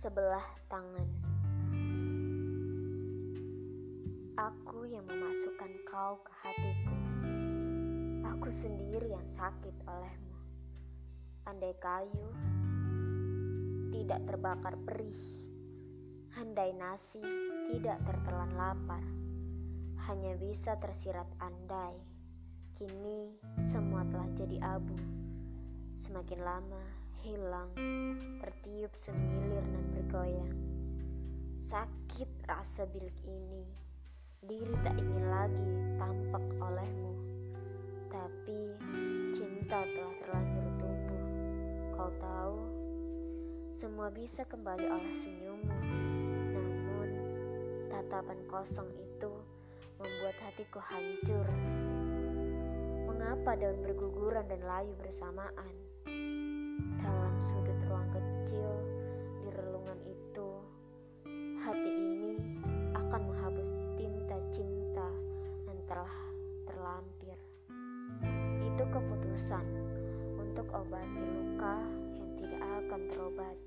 sebelah tangan. Aku yang memasukkan kau ke hatiku. Aku sendiri yang sakit olehmu. Andai kayu tidak terbakar perih, andai nasi tidak tertelan lapar, hanya bisa tersirat andai. Kini semua telah jadi abu, semakin lama hilang tertiup semilir dan bergoyang. Sakit rasa bilik ini, diri tak ingin lagi tampak olehmu. Tapi cinta telah terlanjur tumbuh. Kau tahu, semua bisa kembali oleh senyummu. Namun, tatapan kosong itu membuat hatiku hancur. Mengapa daun berguguran dan layu bersamaan? Keputusan untuk obati luka yang tidak akan terobati.